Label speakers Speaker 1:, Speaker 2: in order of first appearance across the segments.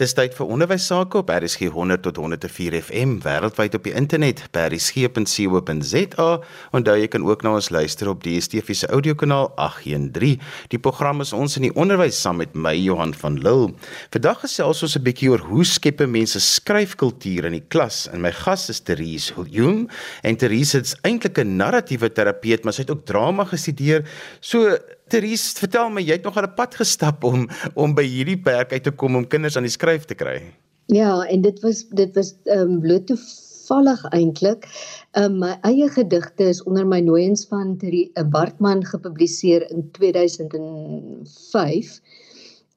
Speaker 1: Dis tyd vir onderwys sake op RSG 100 tot 104 FM wêreldwyd op die internet by rsg.co.za. Onthou jy kan ook na ons luister op DStv se audiokanaal 813. Die program is ons in die onderwys saam met my Johan van Lille. Vandag gesels ons 'n bietjie oor hoe skep mense skryfkultuur in die klas en my gas is Therese Jung en Therese is eintlik 'n narratiewe terapeut, maar sy het ook drama gestudeer. So Therese, vertel my, jy het nog 'n pad gestap om om by hierdie perk uit te kom om kinders aan die skryf te kry.
Speaker 2: Ja, en dit was dit was ehm um, bloot toevallig eintlik. Ehm um, my eie gedigte is onder my nooiens van Therese Bartman gepubliseer in 2005.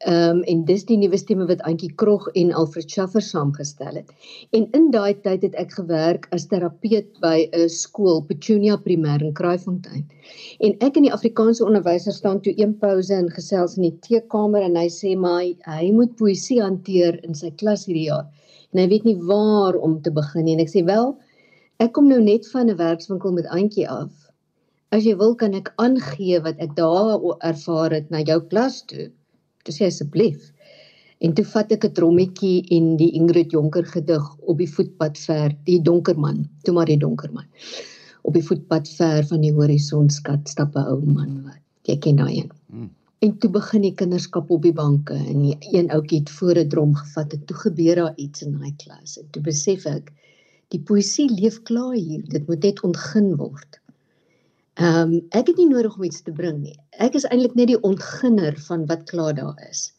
Speaker 2: Ehm um, en dis die nuwe stemme wat Antjie Krog en Alfred Schaffer saamgestel het. En in daai tyd het ek gewerk as terapeut by 'n skool, Petunia Primêr in Kraaifontein. En ek en die Afrikaanse onderwyser staan toe een pouse in gesels in die teekamer en hy sê maar hy moet poësie hanteer in sy klas hierdie jaar. En hy weet nie waar om te begin nie. En ek sê wel, ek kom nou net van 'n werkswinkel met Antjie af. As jy wil kan ek aangee wat ek daar ervaar het na jou klas toe. Toe sê asseblief. En toe vat ek 'n trommetjie en die Ingrid Jonker gedig op die voetpad ver, die donker man, toe maar die donker man. Op die voetpad ver van die horison skat stap 'n ou man wat jy ken daai een. Hmm. En toe begin die kinderskap op die banke en die een ouetjie het voor 'n drom gevat en toe gebeur daar iets in daai klas en toe besef ek die poësie leef klaar hier, dit moet net ontgin word. Ehm um, ek het nie nodig om iets te bring nie. Ek is eintlik net die ontginner van wat klaar daar is.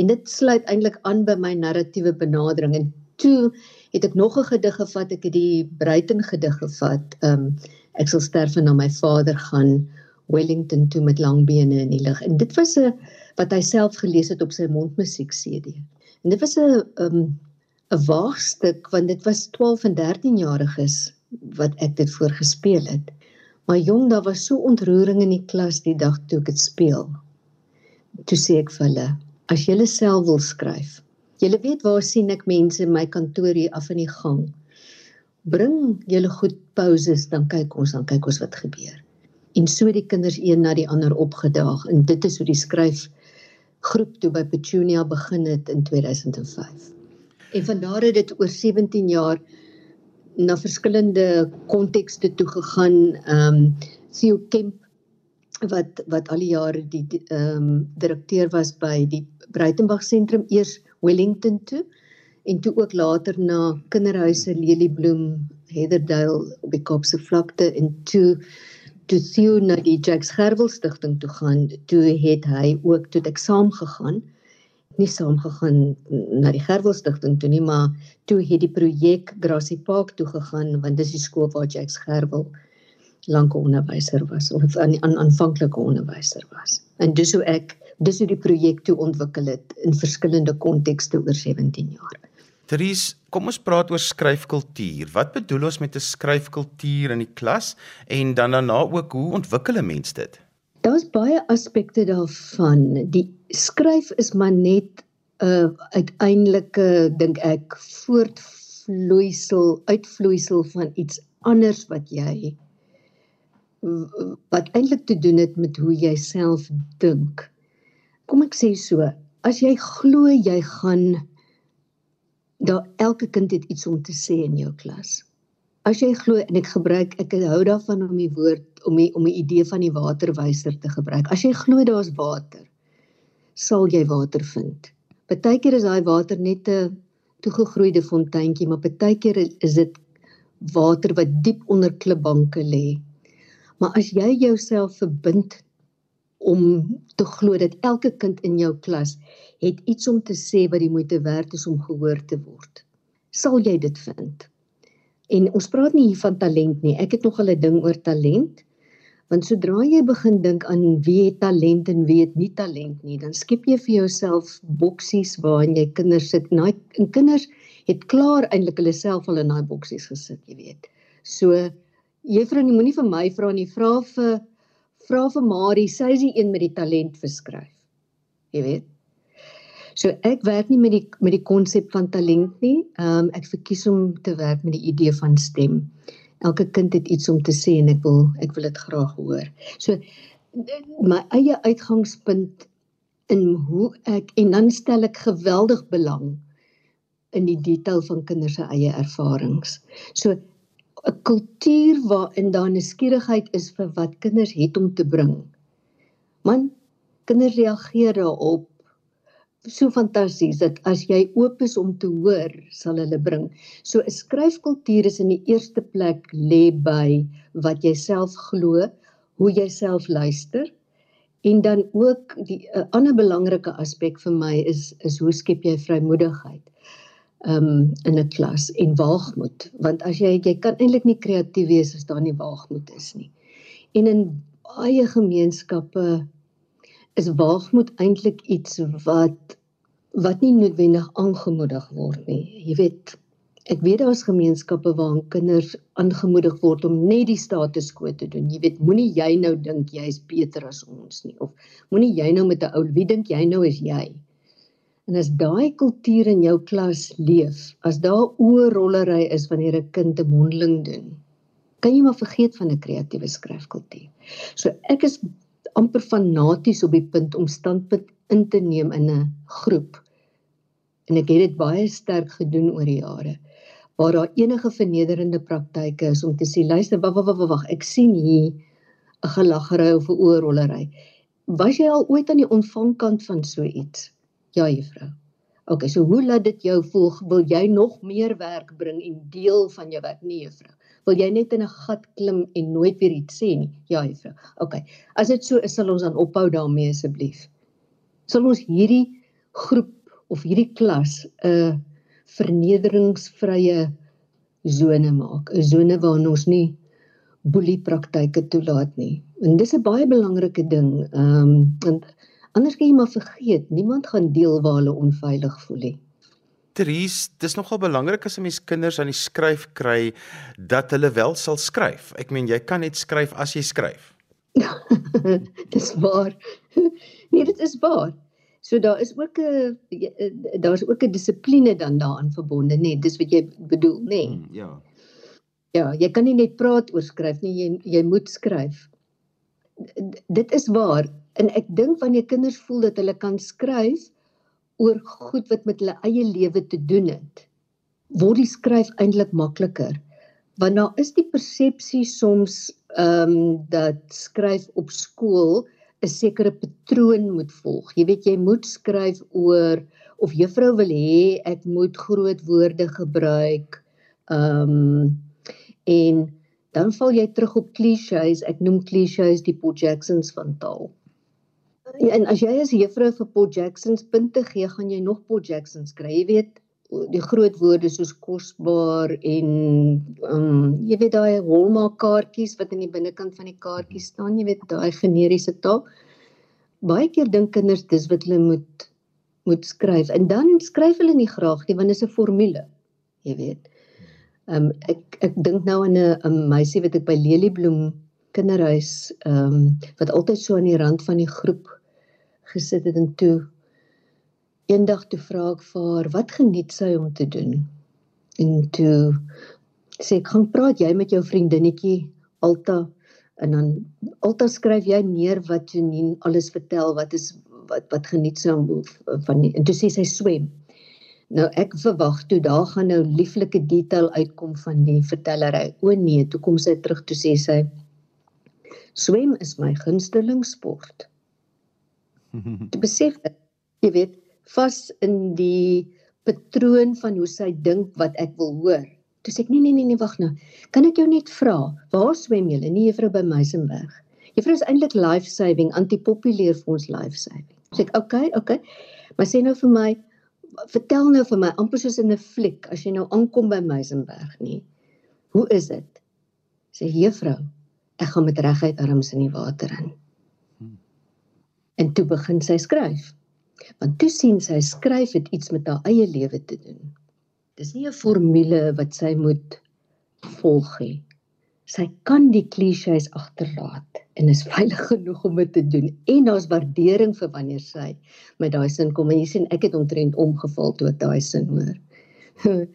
Speaker 2: En dit sluit eintlik aan by my narratiewe benadering. En toe het ek nog 'n gedig gevat, ek het die Bruiten gedig gevat. Ehm um, ek sal sterf en na my vader gaan Wellington toe met lang bene in die lug. En dit was 'n wat hy self gelees het op sy mondmusiek CD. En dit was 'n ehm um, 'n waagstuk want dit was 12 en 13 jariges wat ek dit voorgespeel het. Maar jong, daar was so ontroering in die klas die dag toe ek dit speel. Toe sê ek vir hulle, as julle self wil skryf, julle weet waar sien ek mense in my kantoor hier af in die gang. Bring julle goed pauses, dan kyk ons, dan kyk ons wat gebeur. En so die kinders een na die ander opgedaag en dit is hoe die skryf groep toe by Petunia begin het in 2005. En van daar het dit oor 17 jaar na verskillende kontekste toe gegaan. Ehm um, Theo Kemp wat wat al die jare die ehm um, direkteur was by die Breitenberg sentrum eers Wellington toe en toe ook later na kinderhuise Leliebloem, Heatherdale op die Kaapse vlakte en toe toe Theo na die Jacques Gerwel stigting toe gaan. Toe het hy ook toe ek saam gegaan nie saamgegaan na die Gerwelstigting toe nie, maar toe het die projek Grassy Park toe gegaan want dis die skool waar Jacques Gerwel lank onderwyser was of 'n aan, aanvanklike onderwyser was. En dis hoe ek dis hoe die projek toe ontwikkel het in verskillende kontekste oor 17 jaar.
Speaker 1: Dries, kom ons praat oor skryfkultuur. Wat bedoel ons met 'n skryfkultuur in die klas en dan daarna ook hoe ontwikkel 'n mens dit?
Speaker 2: Daar's baie aspekte daarvan. Die skryf is maar net 'n uh, uiteindelike dink ek voortvloeisel, uitvloeisel van iets anders wat jy wat eintlik te doen het met hoe jy self dink. Kom ek sê so, as jy glo jy gaan daar elke kind het iets om te sê in jou klas. As jy glo en ek gebruik ek hou daarvan om die woord om die om die idee van die waterwyser te gebruik. As jy glo daar's water, sal jy water vind. Partykeer is daai water net 'n toegegroeide fonteintjie, maar partykeer is dit water wat diep onder klipbanke lê. Maar as jy jouself verbind om te glo dat elke kind in jou klas het iets om te sê wat die moeite werd is om gehoor te word, sal jy dit vind. En ons praat nie hier van talent nie. Ek het nog 'n ding oor talent. Want sodra jy begin dink aan wie het talent en wie het nie talent nie, dan skep jy vir jouself boksies waarin jy kinders sit. En daai kinders het klaar eintlik hulle self al in daai boksies gesit, jy weet. So juffrou, jy moenie vir my vra nie, vra vir vra vir Marie, sy is die een met die talent vir skryf. Jy weet. So ek werk nie met die met die konsep van talent nie. Ehm um, ek verkies om te werk met die idee van stem. Elke kind het iets om te sê en ek wil ek wil dit graag hoor. So my eie uitgangspunt in hoe ek en dan stel ek geweldig belang in die detail van kinders se eie ervarings. So 'n kultuur waarin daar nuuskierigheid is vir wat kinders het om te bring. Man, kinders reageer daarop so fantasties dat as jy oop is om te hoor, sal hulle bring. So 'n skryfkultuur is in die eerste plek lê by wat jy self glo, hoe jy self luister en dan ook die 'n ander belangrike aspek vir my is is hoe skep jy vrymoedigheid um in 'n klas en waagmoed want as jy jy kan eintlik nie kreatief wees as daar nie waagmoed is nie. En in baie gemeenskappe is waagmoed eintlik iets wat wat nie noodwendig aangemoedig word nie. Jy weet, ek weet daar's gemeenskappe waar kinders aangemoedig word om net die status quo te doen. Jy weet, moenie jy nou dink jy is beter as ons nie of moenie jy nou met 'n ou wie dink jy nou is jy? En as daai kultuur in jou klas leef, as daar oorrollery is wanneer 'n kind 'n mondeling doen, kan jy maar vergeet van 'n kreatiewe skryfkultuur. So ek is amper fanaties op die punt om standpunt in te neem in 'n groep. En ek het dit baie sterk gedoen oor die jare. Waar daar enige vernederende praktyke is om te sê, luister, wag wag wag wag, ek sien hier 'n gelaggery of 'n oorrollery. Was jy al ooit aan die ontvangkant van so iets? Ja, juffrou. OK, so hoe laat dit jou voel? Wil jy nog meer werk bring en deel van jou werk? Nee, juffrou. Wil jy net in 'n gat klim en nooit weer iets sê nie? Ja, juffrou. OK. As dit so is, sal ons dan ophou daarmee asseblief. Sal ons hierdie groep of hierdie klas 'n vernederingsvrye sone maak, 'n sone waarin ons nie boelie praktyke toelaat nie. En dis 'n baie belangrike ding. Ehm um, want anders kan jy maar vergeet, niemand gaan deel waar hulle onveilig voel nie.
Speaker 1: Therese, dis nogal belangrik as 'n mens kinders aan die skryf kry dat hulle wel sal skryf. Ek meen jy kan net skryf as jy skryf.
Speaker 2: dis waar. Nee, dit is waar. So daar is ook 'n daar's ook 'n dissipline dan daaraan verbonde, nê. Nee, dis wat jy bedoel, nê. Nee. Hmm, ja. Ja, jy kan nie net praat oor skryf nie, jy jy moet skryf. D dit is waar. En ek dink wanneer kinders voel dat hulle kan skryf, oor goed wat met hulle eie lewe te doen het, word die skryf eintlik makliker. Want daar is die persepsie soms ehm um, dat skryf op skool 'n sekere patroon moet volg. Jy weet jy moet skryf oor of juffrou wil hê ek moet groot woorde gebruik. Ehm um, en dan val jy terug op klisjées. Ek noem klisjées die Paul Jacksons van taal. En as jy as juffrou vir Paul Jacksons punte gee, gaan jy nog Paul Jacksons kry. Jy weet die groot woorde soos kosbaar en um jy weet daai Hallmark kaartjies wat in die binnekant van die kaartjie staan, jy weet daai generiese taal. Baie keer dink kinders dis wat hulle moet moet skryf en dan skryf hulle nie graag nie want dit is 'n formule. Jy weet. Um ek ek dink nou aan 'n meisie wat ek by Leliebloem kinderhuis um wat altyd so aan die rand van die groep gesit het en toe eendag toe vra ek vir haar wat geniet sy om te doen? En toe sê ek gaan praat jy met jou vriendinnetjie Alta? En dan Alta skryf jy neer wat Janine alles vertel wat is wat wat geniet sy om van en toe sê sy swem. Nou ek verwag toe daar gaan nou lieflike detail uitkom van die vertellery o nee toe kom sy terug toe sê sy swem is my gunsteling sport te besef dat jy weet vas in die patroon van hoe sy dink wat ek wil hoor. Toe sê ek nee nee nee nee wag nou. Kan ek jou net vra, waar swem julle? Nee juffrou by Meisenberg. Juffrou is eintlik life saving, antipopulêr vir ons life saving. Sê ek okay, okay. Maar sê nou vir my, vertel nou vir my amper soos in 'n fliek as jy nou aankom by Meisenberg nie. Hoe is dit? Sê juffrou, ek gaan met reguit arms in die water in. En toe begin sy skryf. Want toe sien sy skryf het iets met haar eie lewe te doen. Dis nie 'n formule wat sy moet volg nie. Sy kan die klisjées agterlaat en is veilig genoeg om dit te doen. En daar's waardering vir wanneer sy met daai sin kom. En jy sien ek het omtrent omgeval toe ek daai sin hoor. Ehm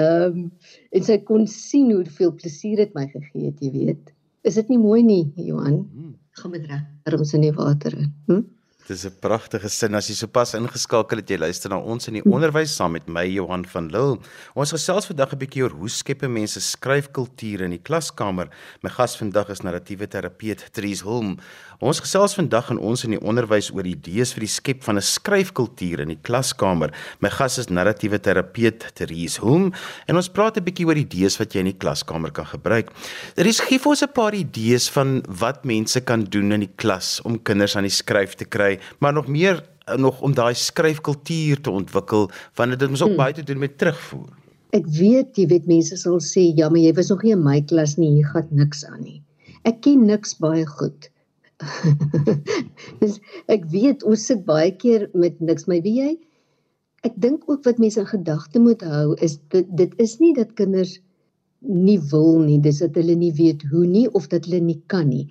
Speaker 2: um, en sy kon sien hoeveel plesier dit my gegee het, jy weet. Is dit nie mooi nie, Johan? Hmm gaan met arms in die water in. Hm?
Speaker 1: Dis 'n pragtige sin as jy sopas ingeskakel het jy luister na ons in die onderwys saam met my Johan van Lille. Ons gesels vandag 'n bietjie oor hoe skep mense skryfkultuur in die klaskamer. My gas vandag is narratiewe terapeut Tries Holm. Ons gesels vandag in ons in die onderwys oor idees vir die skep van 'n skryfkultuur in die klaskamer. My gas is narratiewe terapeut Tries Holm en ons praat 'n bietjie oor idees wat jy in die klaskamer kan gebruik. Tries gee vir ons 'n paar idees van wat mense kan doen in die klas om kinders aan die skryf te kry maar nog meer eh, nog om daai skryfkultuur te ontwikkel want dit moet ook hmm. baie te doen met terugvoer.
Speaker 2: Ek weet jy weet mense sal sê ja, maar jy was nog nie in my klas nie, hier gaan niks aan nie. Ek ken niks baie goed. Dis ek weet ons sit baie keer met niks, maar wie jy ek dink ook wat mense in gedagte moet hou is dit dit is nie dat kinders nie wil nie, dis dat hulle nie weet hoe nie of dat hulle nie kan nie.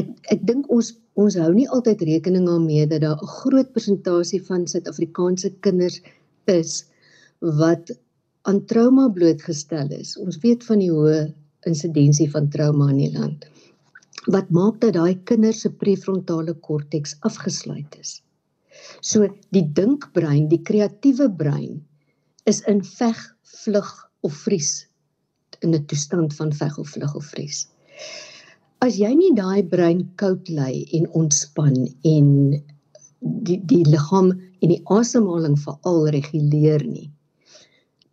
Speaker 2: Ek ek dink ons ons hou nie altyd rekening daarmee dat daar 'n groot persentasie van Suid-Afrikaanse kinders is wat aan trauma blootgestel is. Ons weet van die hoë insidensie van trauma in die land. Wat maak dat daai kinders se prefrontale korteks afgesluit is? So die dinkbrein, die kreatiewe brein is in veg, vlug of vries in 'n toestand van veg of vlug of vries as jy nie daai brein koud lê en ontspan en die die liggaam en die asemhaling veral reguleer nie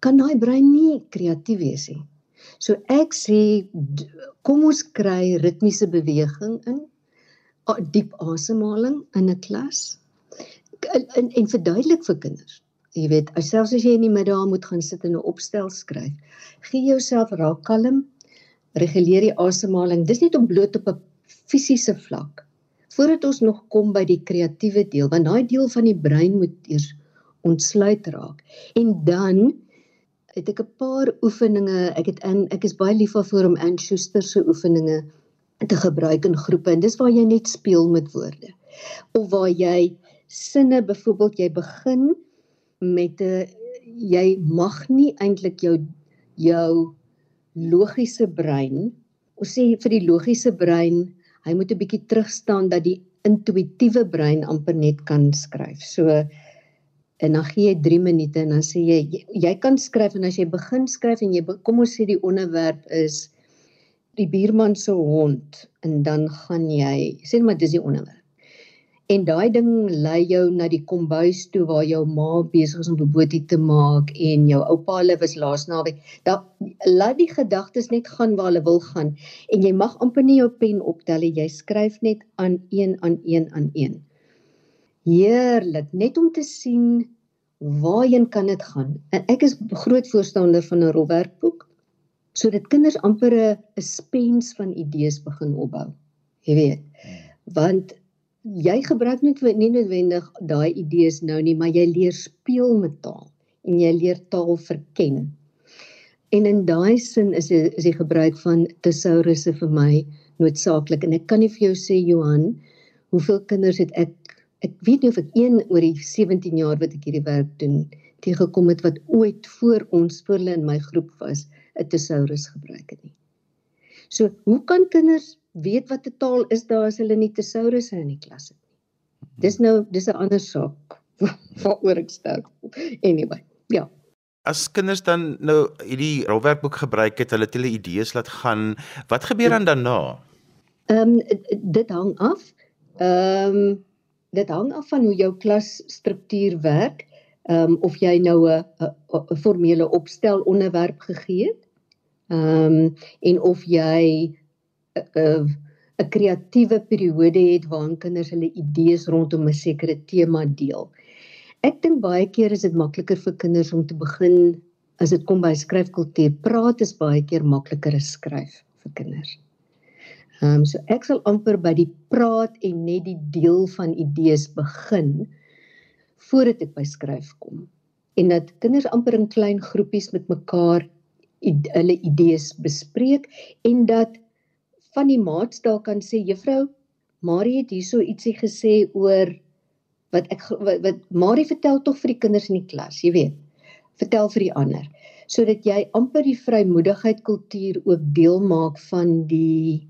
Speaker 2: kan daai brein nie kreatief wees nie. So ek sê kom ons kry ritmiese beweging in diep asemhaling in 'n klas. En, en verduidelik vir kinders. Jy weet selfs as jy in die middag moet gaan sit en 'n opstel skryf gee jouself raak kalm reguleer die asemhaling. Dis net om bloot op 'n fisiese vlak. Voordat ons nog kom by die kreatiewe deel, want daai deel van die brein moet eers ontsluit raak. En dan het ek 'n paar oefeninge. Ek het in ek is baie lief vir om Anne Schuster se oefeninge te gebruik in groepe. En dis waar jy net speel met woorde. Of waar jy sinne byvoorbeeld jy begin met 'n jy mag nie eintlik jou jou logiese brein, ons sê vir die logiese brein, hy moet 'n bietjie terugstaan dat die intuïtiewe brein amper net kan skryf. So en dan gee jy 3 minute en dan sê jy jy, jy kan skryf en as jy begin skryf en jy kom ons sê die onderwerp is die buurman se hond en dan gaan jy sê maar dis die onderwerp En daai ding lei jou na die kombuis toe waar jou ma besig is om 'n boetie te maak en jou oupa hulle was laas naweek. Dan laat die gedagtes net gaan waar hulle wil gaan en jy mag amper nie jou pen optel nie. Jy skryf net aan een aan een aan een. Heerlik, net om te sien waarheen kan dit gaan. En ek is groot voorstander van 'n rolwerkboek sodat kinders amper 'n spens van idees begin opbou. Jy weet, want jy gebruik net nie noodwendig daai idees nou nie, maar jy leer speel met taal en jy leer taal verken. En in daai sin is die, is die gebruik van tesourusse vir my noodsaaklik en ek kan nie vir jou sê Johan, hoeveel kinders het ek ek weet nie of ek een oor die 17 jaar wat ek hierdie werk doen teëgekom het wat ooit voor ons voor hulle in my groep was 'n tesaurus gebruik het nie. So, hoe kan kinders weet wat 'n taal is daar as hulle nie tesourusse in die klas het nie. Dis nou dis 'n ander saak waaroor ek sterk. Anyway, ja.
Speaker 1: As kinders dan nou hierdie rolwerkboek gebruik het, hulle het hulle idees laat gaan, wat gebeur dan daarna?
Speaker 2: Ehm um, dit hang af. Ehm um, dit hang af van hoe jou klasstruktuur werk. Ehm um, of jy nou 'n 'n formele opstel onderwerp gegee het. Ehm um, en of jy 'n 'n kreatiewe periode het waarin kinders hulle idees rondom 'n sekere tema deel. Ek dink baie keer is dit makliker vir kinders om te begin as dit kom by skryfkultuur. Praat is baie keer makliker as skryf vir kinders. Ehm um, so ek sal amper by die praat en net die deel van idees begin voordat ek by skryf kom. En dat kinders amper in klein groepies met mekaar hulle idees bespreek en dat van die maats daar kan sê juffrou Marie het hierso ietsie gesê oor wat ek wat, wat Marie vertel tog vir die kinders in die klas, jy weet. Vertel vir die ander sodat jy amper die vrymoedigheid kultuur ook deel maak van die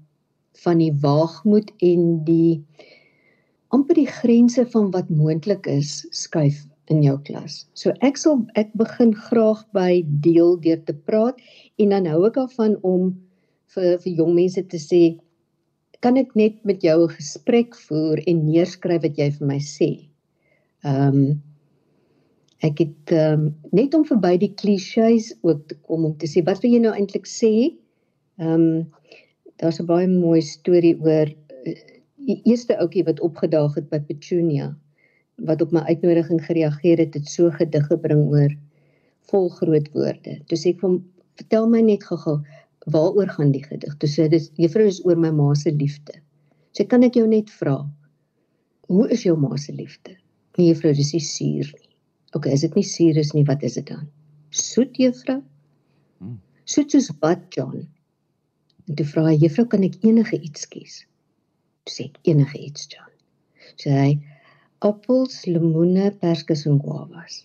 Speaker 2: van die waagmoed en die amper die grense van wat moontlik is skuif in jou klas. So ek sal ek begin graag by deel deur te praat en dan hou ek daarvan om vir vir jong mense te sê kan ek net met jou 'n gesprek voer en neerskryf wat jy vir my sê. Ehm um, ek het um, net om verby die klisjées ook te kom om te sê wat wil jy nou eintlik sê? Ehm um, daar's 'n baie mooi storie oor uh, die eerste ouetjie wat opgedaag het by Petunia wat op my uitnodiging gereageer het, het so gedig gebring oor vol groot woorde. Toe sê ek vir hom, vertel my net gou-gou, waaroor gaan die gedig? Toe sê dis juffrou is oor my ma se liefde. Sê kan ek jou net vra? Hoe is jou ma se liefde? Nee juffrou, dis nie suur nie. OK, is dit nie suur is nie, wat is dit dan? Soet juffrou? Hmm. Soet soos wat, John? En toe vra hy juffrou, kan ek enige iets kies? Toe sê ek enige iets, John. Sê hy appels, lemoene, perskes en guavas.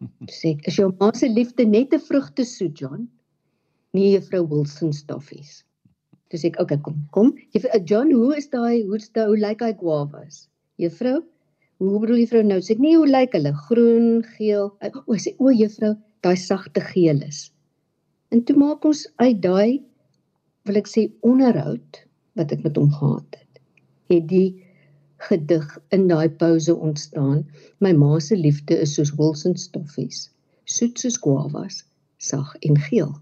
Speaker 2: Sê ek, is jou ma se liefde net 'n vrugte soet, John? Nie juffrou Wilson stoffies. Dis ek okay kom kom. Juffrou John, hoe is daai hoe's daai hoe lyk hy guavas? Juffrou, hoe bedoel juffrou nou? Sê ek nie hoe lyk hulle groen, geel. O, sê o juffrou, daai sagte geel is. En toe maak ons uit daai wil ek sê onderhoud wat ek met hom gehad het. Het die gedig in daai pouse ontstaan. My ma se liefde is soos Wilson stoffies, soet soos guavas, sag en geel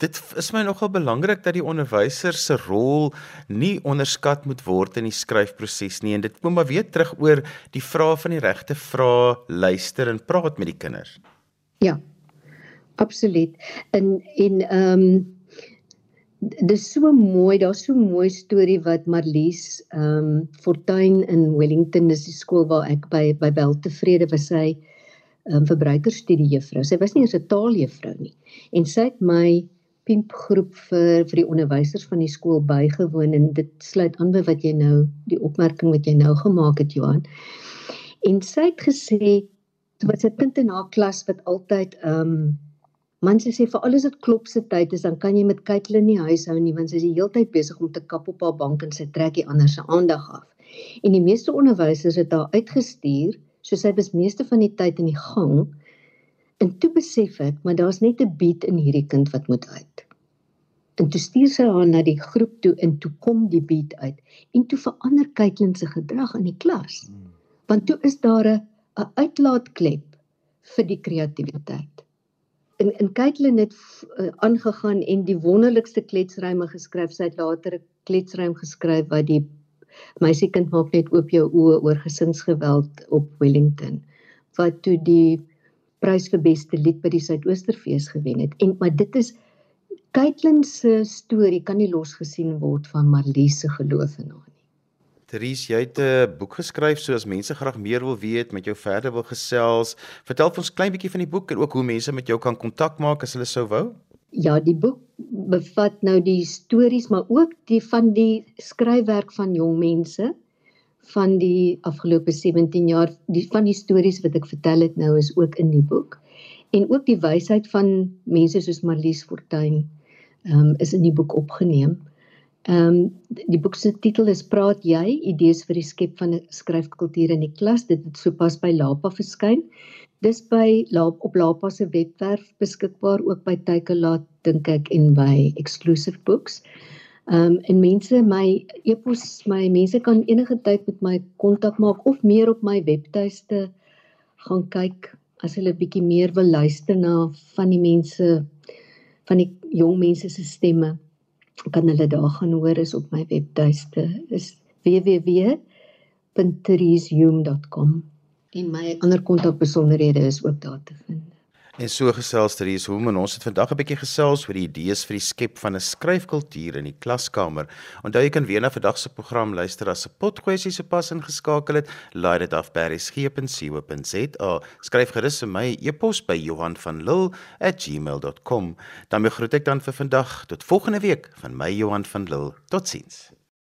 Speaker 1: dit is my nogal belangrik dat die onderwyser se rol nie onderskat moet word in die skryfproses nie en dit kom maar weer terug oor die vrae van die regte vrae luister en praat met die kinders.
Speaker 2: Ja. Absoluut. En en ehm um, dis so mooi, daar's so mooi storie wat Marlies ehm um, Fortuin in Wellington is die skool waar ek by by Weltevrede was sy ehm um, verbruikerstudie juffrou. Sy was nie eens 'n taaljuffrou nie. En sy het my piemp groep vir vir die onderwysers van die skool bygewoon en dit sluit aan by wat jy nou die opmerking wat jy nou gemaak het Johan. En sy het gesê wat sy kind in haar klas wat altyd ehm um, man sê vir alles wat klop se tyd is dan kan jy met Kaitlyn nie huishou nie want sy is die hele tyd besig om te kap op haar bank en sy trek die ander se aandag af. En die meeste onderwysers het haar uitgestuur so sy was meeste van die tyd in die gang En toe besef ek, maar daar's net 'n beat in hierdie kind wat moet uit. En toe stuur sy haar na die groep toe en toe kom die beat uit. En toe verander Kaitlyn se gedrag in die klas. Want toe is daar 'n 'n uitlaatklep vir die kreatiwiteit. En en Kaitlyn het uh, aangegaan en die wonderlikste kletsryme geskryf. Sy het later 'n kletsrym geskryf wat die meisiekind maak net oop jou oë oor gesinsgeweld op Wellington. Wat toe die prys vir beste lied by die Suidoosterfees gewen het. En maar dit is Kaitlyn se storie kan nie losgesien word van Marlies se geloof in haar nie.
Speaker 1: Therese, jy het 'n boek geskryf so as mense graag meer wil weet, met jou verder wil gesels. Vertel ons klein bietjie van die boek en ook hoe mense met jou kan kontak maak as hulle sou wou.
Speaker 2: Ja, die boek bevat nou die stories, maar ook die van die skryfwerk van jong mense van die afgelope 17 jaar die van die stories wat ek vertel het nou is ook in die boek en ook die wysheid van mense soos Marlies Fortuin ehm um, is in die boek opgeneem. Ehm um, die boek se titel is Praat jy idees vir die skep van 'n skryfkultuur in die klas. Dit het sopas by Lapa verskyn. Dis by Lapa op Lapa se webwerf beskikbaar ook by Takealot dink ek en by Exclusive Books. Um, en mense my e-pos my mense kan enige tyd met my kontak maak of meer op my webtuiste gaan kyk as hulle bietjie meer wil luister na van die mense van die jong mense se stemme kan hulle daar gaan hoor is op my webtuiste. Is www.teresehume.com en my ander kontakbesonderhede is ook daar te vind
Speaker 1: En so gesels ter hier hoe ons het vandag 'n bietjie gesels oor die idees vir die skep van 'n skryfkultuur in die klaskamer. Onthou jy kan weer na vandag se program luister as 'n potgoesie se pas ingeskakel het. Laai dit af by resgep.co.za. Skryf gerus vir my e-pos by Johan van Lille@gmail.com. Dan groet ek dan vir vandag tot volgende week van my Johan van Lille. Totsiens.